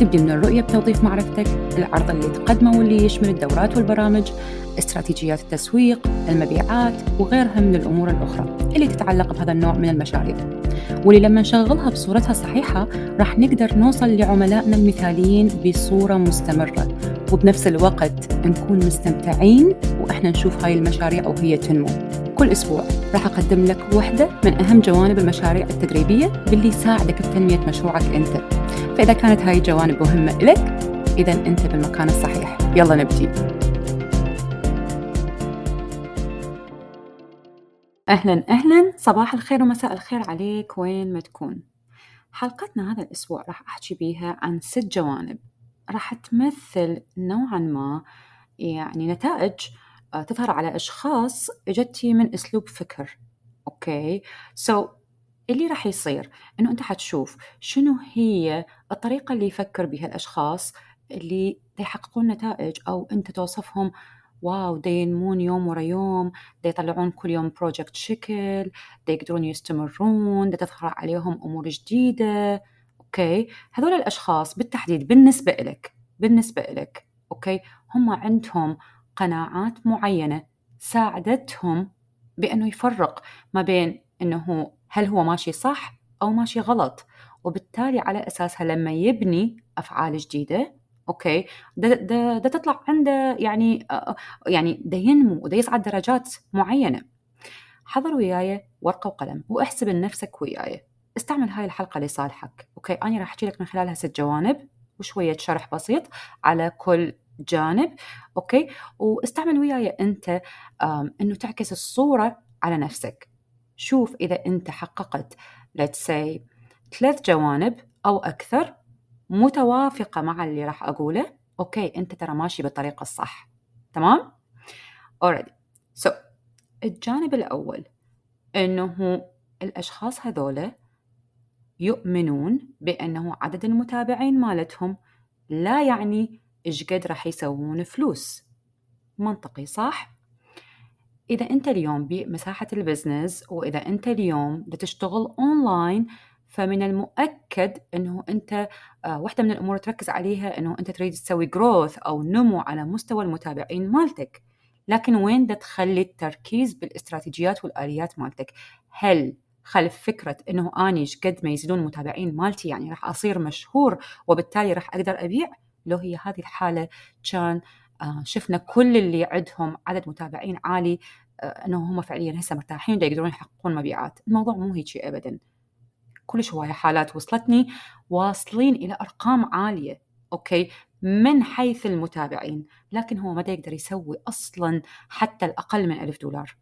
تبدي من الرؤية بتوظيف معرفتك العرض اللي تقدمه واللي يشمل الدورات والبرامج استراتيجيات التسويق المبيعات وغيرها من الأمور الأخرى اللي تتعلق بهذا النوع من المشاريع. واللي لما نشغلها بصورتها الصحيحة راح نقدر نوصل لعملائنا المثاليين بصورة مستمرة. وبنفس الوقت نكون مستمتعين وإحنا نشوف هاي المشاريع وهي تنمو. كل أسبوع راح أقدم لك واحدة من أهم جوانب المشاريع التدريبية باللي يساعدك بتنمية مشروعك أنت. فإذا كانت هاي الجوانب مهمة إلك إذا أنت بالمكان الصحيح. يلا نبتدي أهلا أهلا. صباح الخير ومساء الخير عليك. وين ما تكون. حلقتنا هذا الأسبوع راح أحكي بيها عن ست جوانب. راح تمثل نوعا ما يعني نتائج آه، تظهر على أشخاص إجتي من أسلوب فكر. أوكي؟ so so, اللي راح يصير؟ إنه أنت حتشوف شنو هي الطريقة اللي يفكر بها الأشخاص اللي يحققون نتائج أو أنت توصفهم wow ينمون يوم ورا يوم دا يطلعون كل يوم project شكل دا يقدرون يستمرون دا تظهر عليهم أمور جديدة. okay؟ هذول الأشخاص بالتحديد بالنسبة لك بالنسبة لك okay؟ هم عندهم قناعات معينة ساعدتهم بأنه يفرق ما بين إنه هل هو ماشي صح أو ماشي غلط؟ وبالتالي على أساسها لما يبني أفعال جديدة okay ده, ده, ده تطلع عنده يعني يعني ده ينمو وده يصعد درجات معينة. حضر وياي ورقة وقلم وأحسب لنفسك وياي. استعمل هاي الحلقة لصالحك okay؟ أنا راح أحكي لك من خلالها ست جوانب وشوية شرح بسيط على كل جانب okay؟ واستعمل وياي أنت إنه تعكس الصورة على نفسك. شوف إذا أنت حققت let's say ثلاث جوانب أو أكثر متوافقة مع اللي راح أقوله okay أنت ترى ماشي بالطريقة الصح تمام؟ already so الجانب الأول أنه الأشخاص هذولا يؤمنون بأنه عدد المتابعين مالتهم لا يعني إيش قد راح يسوون فلوس منطقي صح؟ إذا أنت اليوم بمساحة ال business وإذا أنت اليوم بتشتغل أونلاين فمن المؤكد أنه أنت آه، واحدة من الأمور تركز عليها أنه أنت تريد تسوي growth أو نمو على مستوى المتابعين مالتك. لكن وين ده تخلي التركيز بالاستراتيجيات والآليات مالتك؟ هل خلف فكرة أنه أني قد ما يزيدون المتابعين مالتي يعني راح أصير مشهور وبالتالي راح أقدر أبيع؟ لو هي هذه الحالة كان شفنا كل اللي عندهم عدد متابعين عالي آه، انه هم فعليا هسه مرتاحين يقدرون يحققون مبيعات. الموضوع مو هيك ابدا. كلش هواية حالات وصلتني واصلين إلى أرقام عالية أوكي؟ من حيث المتابعين لكن هو ما يقدر يسوي أصلا حتى الأقل من ألف دولار.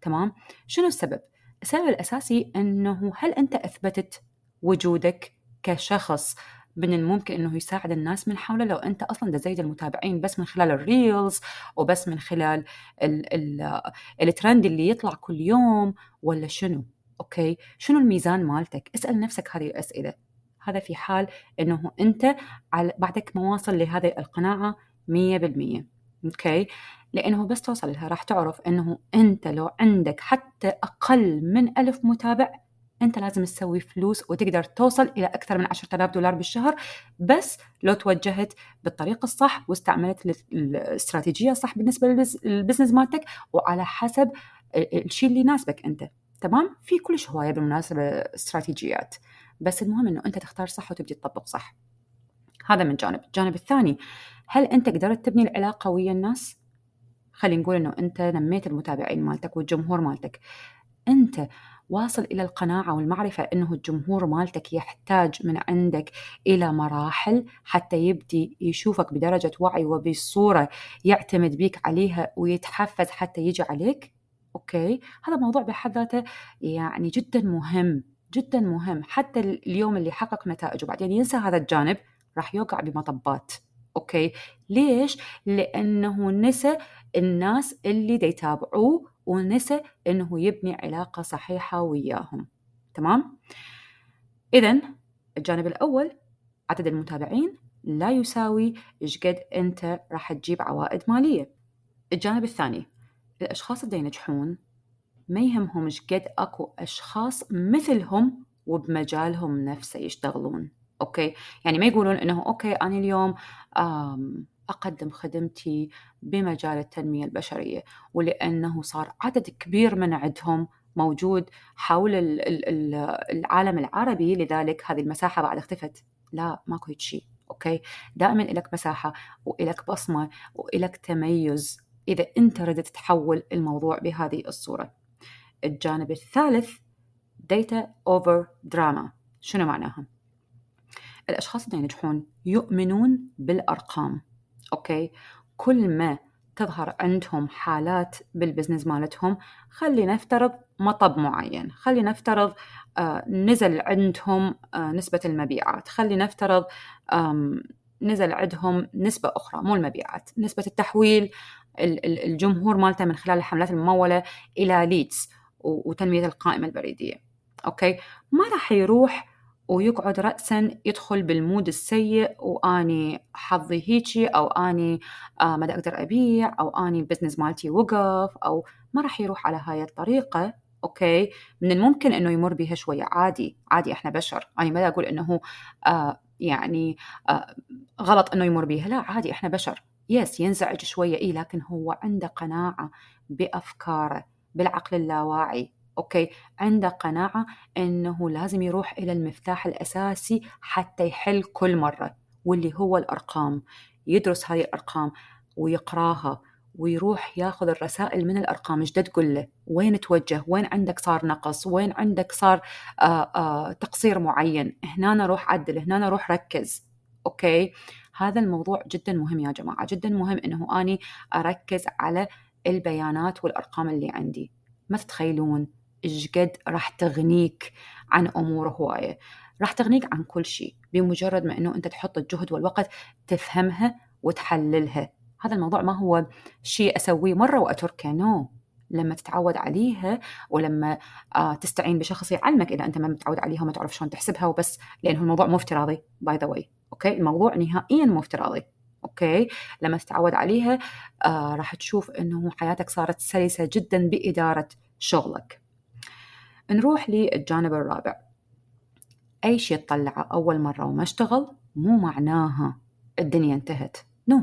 تمام؟ شنو السبب؟ السبب الأساسي إنه هل أنت أثبتت وجودك كشخص من الممكن إنه يساعد الناس من حوله لو أنت أصلا تزيد المتابعين بس من خلال ال reels وبس من خلال ال ال الترند اللي يطلع كل يوم ولا شنو؟ أوكي؟ شنو الميزان مالتك؟ اسأل نفسك هذه الأسئلة. هذا في حال إنه أنت بعدك ما واصل لهذه القناعة 100% okay؟ لإنه بس توصل لها راح تعرف إنه أنت لو عندك حتى أقل من ألف متابع انت لازم تسوي فلوس وتقدر توصل إلى أكثر من 10000 دولار بالشهر بس لو توجهت بالطريقة الصح واستعملت الاستراتيجيه الصح بالنسبة لل business مالتك وعلى حسب الشيء اللي يناسبك أنت تمام؟ في كلش هوايه بالمناسبة استراتيجيات بس المهم إنه أنت تختار صح وتبدي تطبق صح. هذا من جانب. الجانب الثاني هل أنت قدرت تبني العلاقة ويا الناس؟ خلينا نقول إنه أنت نميت المتابعين مالتك والجمهور مالتك. أنت واصل إلى القناعة والمعرفة أنه الجمهور مالتك يحتاج من عندك إلى مراحل حتى يبدي يشوفك بدرجة وعي وبصورة يعتمد بيك عليها ويتحفز حتى يجي عليك؟ أوكي. هذا موضوع بحد ذاته يعني جدا مهم جدا مهم. حتى اليوم اللي حقق نتائج وبعدين ينسى هذا الجانب راح يوقع بمطبات. أوكي. ليش؟ لأنه نسى الناس اللي يتابعوه ونسى أنه يبني علاقة صحيحة وياهم. تمام؟ إذا الجانب الأول عدد المتابعين لا يساوي إيش أنت راح تجيب عوائد مالية. الجانب الثاني الأشخاص اللي ينجحون ما يهمهم إيش قد أكو أشخاص مثلهم وبمجالهم نفسه يشتغلون. okay؟ يعني ما يقولون إنه okay أنا اليوم أقدم خدمتي بمجال التنمية البشرية ولأنه صار عدد كبير من عندهم موجود حول العالم العربي لذلك هذه المساحة بعد اختفت. لا ماكو شيء okay؟ دائما لك مساحة وإلك بصمة وإلك تميز إذا أنت ردت تحول الموضوع بهذه الصورة. الجانب الثالث data over drama. شنو معناها؟ الأشخاص اللي ينجحون يؤمنون بالأرقام. okay. كل ما تظهر عندهم حالات بال business مالتهم خلي نفترض مطب معين خلي نفترض آه نزل عندهم آه نسبة المبيعات خلي نفترض نزل عندهم نسبة أخرى مو المبيعات نسبة التحويل الجمهور مالته من خلال الحملات الممولة إلى leads وتنمية القائمة البريدية. okay. ما راح يروح ويقعد رأسا يدخل بال mood السيء وأني حظي هيجي أو أني آه ما أقدر أبيع أو أني ال business مالتي وقف أو ما راح يروح على هاي الطريقة. okay؟ من الممكن أنه يمر بها شوية. عادي عادي إحنا بشر. أنا ما أقول أنه آه يعني آه غلط أنه يمر بها لا عادي إحنا بشر. yes ينزعج شوية. إيه لكن هو عنده قناعة بأفكاره بالعقل اللاواعي. okay. عنده قناعة أنه لازم يروح إلى المفتاح الأساسي حتى يحل كل مرة واللي هو الأرقام. يدرس هذه الأرقام ويقراها ويروح ياخذ الرسائل من الأرقام. إيش تقول له؟ وين توجه؟ وين عندك صار نقص؟ وين عندك صار آآ آآ تقصير معين؟ هنا روح عدل هنا روح ركز. أوكي. هذا الموضوع جدا مهم يا جماعة. جدا مهم إنه أني أركز على البيانات والأرقام اللي عندي. ما تتخيلون؟ قد راح تغنيك عن امور هواية راح تغنيك عن كل شيء بمجرد ما إنه أنت تحط الجهد والوقت تفهمها وتحللها. هذا الموضوع ما هو شيء أسويه مرة وأتركه. no. لما تتعود عليها ولما آه تستعين بشخص يعلمك إذا أنت ما متعود عليها وما تعرف شلون تحسبها وبس لأنه الموضوع مو افتراضي by the way okay؟ الموضوع نهائيا مو افتراضي. okay؟ لما تتعود عليها آه راح تشوف إنه حياتك صارت سلسة جدا بإدارة شغلك. نروح للجانب الرابع. أي شيء تطلعه أول مرة وما اشتغل مو معناها الدنيا انتهت. no.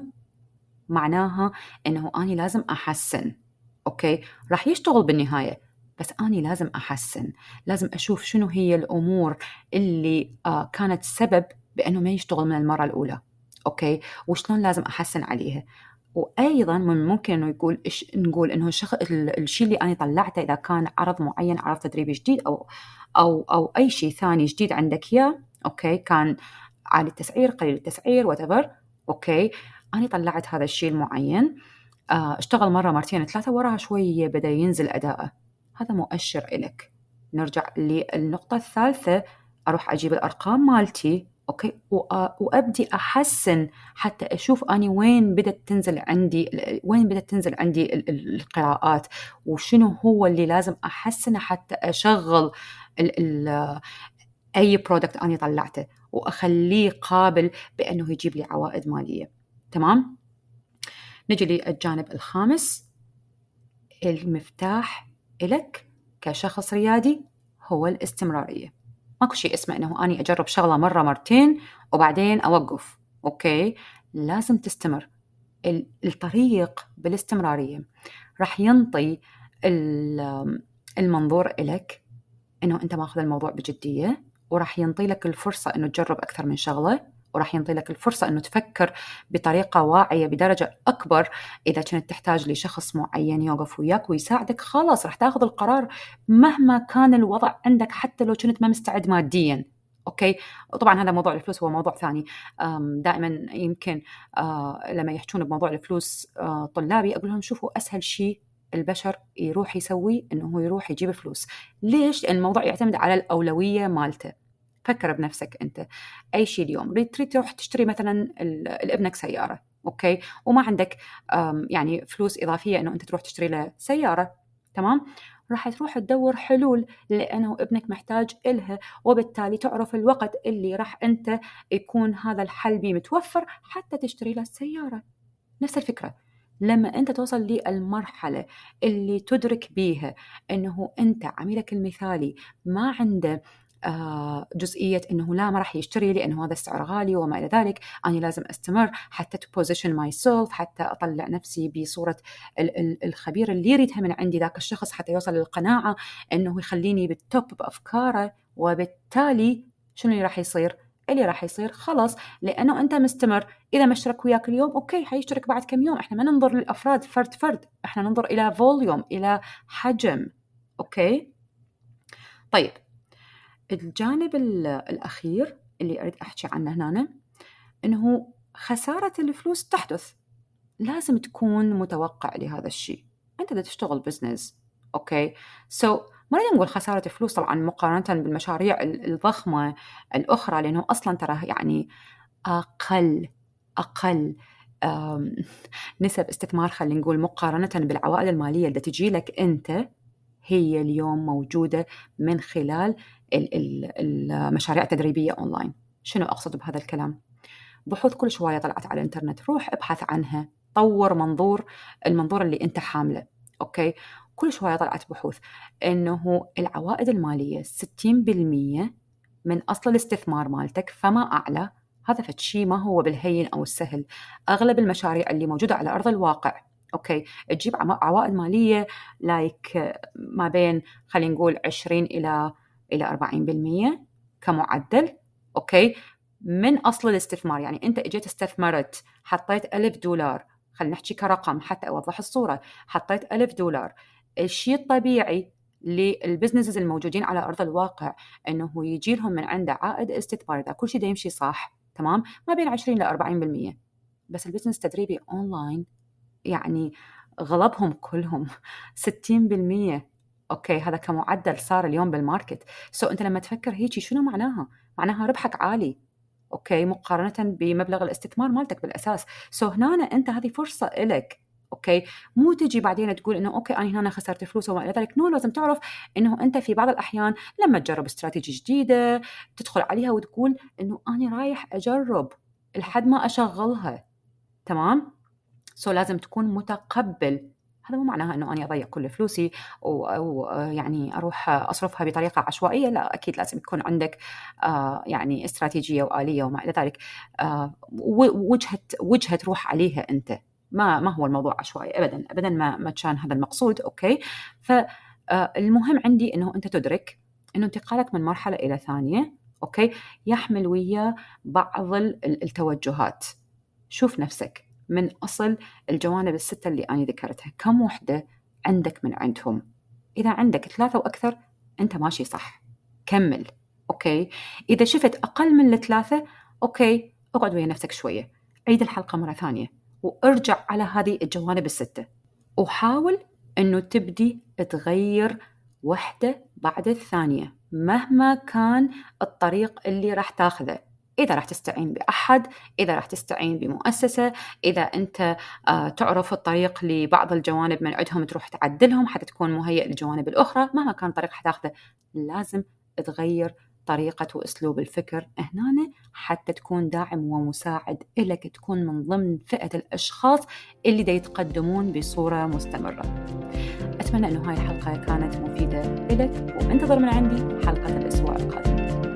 معناها إنه أني لازم أحسن. okay؟ راح يشتغل بالنهاية بس أني لازم أحسن. لازم أشوف شنو هي الأمور اللي آه كانت سبب بأنه ما يشتغل من المرة الأولى. okay؟ وشلون لازم أحسن عليها؟ وأيضا من ممكن إنه يقول إش نقول إنه الشخ... الشيء اللي أنا طلعته إذا كان عرض معين عرض تدريبي جديد أو أو أو أي شيء ثاني جديد عندك إياه okay كان عالي التسعير قليل التسعير what okay أنا طلعت هذا الشيء المعين آه، اشتغل مرة مرتين ثلاثة وراها شوية بدأ ينزل أداءه. هذا مؤشر إلك. نرجع للنقطة الثالثة أروح أجيب الأرقام مالتي. okay؟ وأبدي أحسن حتى أشوف أني وين بدأت تنزل عندي وين بدأت تنزل عندي القراءات وشنو هو اللي لازم أحسنه حتى أشغل ال ال أي برودكت أني طلعته وأخليه قابل بأنه يجيب لي عوائد مالية. تمام؟ نجي للجانب الخامس. المفتاح إلك كشخص ريادي هو الاستمرارية. ماكو شيء اسمه إنه أني أجرب شغلة مرة مرتين وبعدين أوقف. أوكي؟ لازم تستمر. الطريق بالاستمرارية راح ينطي المنظور إلك إنه أنت ماخذ الموضوع بجدية وراح ينطي لك الفرصة إنه تجرب أكثر من شغلة. وراح ينطي لك الفرصة أنه تفكر بطريقة واعية بدرجة أكبر. إذا كنت تحتاج لشخص معين يوقف وياك ويساعدك خلاص راح تاخذ القرار مهما كان الوضع عندك حتى لو كنت ما مستعد ماديا. okay؟ طبعا هذا موضوع الفلوس هو موضوع ثاني. دائما يمكن آه، لما يحجون بموضوع الفلوس آه، طلابي أقول لهم شوفوا أسهل شيء البشر يروح يسوي إنه هو يروح يجيب فلوس. ليش؟ لأن الموضوع يعتمد على الأولوية مالته. فكر بنفسك أنت. أي شيء اليوم تريد تروح تشتري مثلا لابنك سيارة okay؟ وما عندك يعني فلوس إضافية إنه أنت تروح تشتري له سيارة تمام؟ راح تروح تدور حلول لأنه إبنك محتاج إلها وبالتالي تعرف الوقت اللي راح أنت يكون هذا الحل بيه متوفر حتى تشتري له السيارة. نفس الفكرة. لما أنت توصل للمرحلة اللي تدرك بيها إنه أنت عميلك المثالي ما عنده جزئية إنه لا ما راح يشتري لأنه هذا السعر غالي وما إلى ذلك. أنا لازم أستمر حتى to position myself حتى أطلع نفسي بصورة الخبير اللي يريدها من عندي ذاك الشخص حتى يوصل للقناعة إنه يخليني بال top بأفكاره وبالتالي شنو اللي راح يصير؟ اللي راح يصير خلاص لأنه أنت مستمر. إذا ما اشترك وياك اليوم okay حيشترك بعد كم يوم. إحنا ما ننظر للأفراد فرد فرد. إحنا ننظر إلى volume إلى حجم. okay؟ طيب. الجانب الأخير اللي أريد أحكي عنه هنا أنه خسارة الفلوس تحدث. لازم تكون متوقع لهذا الشيء. أنت بدك تشتغل business okay؟ so, ما نقول خسارة فلوس طبعا مقارنة بالمشاريع الضخمة الأخرى لأنه أصلا ترى يعني أقل أقل نسب استثمار خلينا نقول مقارنة بالعوائد المالية اللي تجي لك أنت هي اليوم موجودة من خلال المشاريع التدريبية أونلاين شنو أقصد بهذا الكلام؟ بحوث كل شوية طلعت على الإنترنت روح ابحث عنها طور منظور المنظور اللي أنت حامله okay؟ كل شوية طلعت بحوث أنه العوائد المالية 60% من أصل الاستثمار مالتك فما أعلى. هذا فشي ما هو بالهين أو السهل. أغلب المشاريع اللي موجودة على أرض الواقع okay. تجيب عوائد مالية like ما بين خلينا نقول 20 إلى إلى 40% كمعدل. okay. من أصل الاستثمار يعني أنت إجيت استثمرت حطيت ألف دولار خلينا نحكي كرقم حتى أوضح الصورة حطيت ألف دولار. الشيء الطبيعي لل businesses الموجودين على أرض الواقع إنه يجي لهم من عنده عائد استثمار إذا كل شيء يمشي صح تمام؟ ما بين 20 ل 40% بس ال business التدريبي اونلاين يعني غلبهم كلهم. 60% okay هذا كمعدل صار اليوم بال market. so, أنت لما تفكر هيك شنو معناها؟ معناها ربحك عالي. okay مقارنة بمبلغ الاستثمار مالتك بالأساس. so, هنا أنت هذه فرصة لك okay مو تجي بعدين تقول إنه okay أنا هنا خسرت فلوس وما إلى ذلك. no لازم تعرف إنه أنت في بعض الأحيان لما تجرب استراتيجي جديدة تدخل عليها وتقول إنه أنا رايح أجرب لحد ما أشغلها. تمام؟ so لازم تكون متقبل. هذا مو معناها إنه أنا أضيع كل فلوسي أو يعني أروح أصرفها بطريقة عشوائية. لا أكيد لازم يكون عندك آه، يعني استراتيجية وآلية وما إلى ذلك. آه، وجهة وجهة تروح عليها أنت. ما ما هو الموضوع عشوائي ابدا. ابدا ما ما كان هذا المقصود. okay؟ فالمهم آه، عندي إنه أنت تدرك إنه انتقالك من مرحلة إلى ثانية. okay؟ يحمل وياه بعض التوجهات. شوف نفسك. من أصل الجوانب الستة اللي أنا ذكرتها. كم وحدة عندك من عندهم؟ إذا عندك ثلاثة وأكثر أنت ماشي صح. كمل. okay. إذا شفت أقل من الثلاثة okay. اقعد ويا نفسك شوية. عيد الحلقة مرة ثانية. وارجع على هذه الجوانب الستة. وحاول أنه تبدي تغير وحدة بعد الثانية مهما كان الطريق اللي راح تاخذه. إذا راح تستعين بأحد إذا راح تستعين بمؤسسة إذا أنت آه، تعرف الطريق لبعض الجوانب من عندهم تروح تعدلهم حتى تكون مهيئ للجوانب الأخرى. مهما كان الطريق حتاخذه لازم تغير طريقة وأسلوب الفكر هنا حتى تكون داعم ومساعد إلك تكون من ضمن فئة الأشخاص اللي دا يتقدمون بصورة مستمرة. أتمنى أنه هاي الحلقة كانت مفيدة لك وانتظر من عندي حلقة الأسبوع القادم.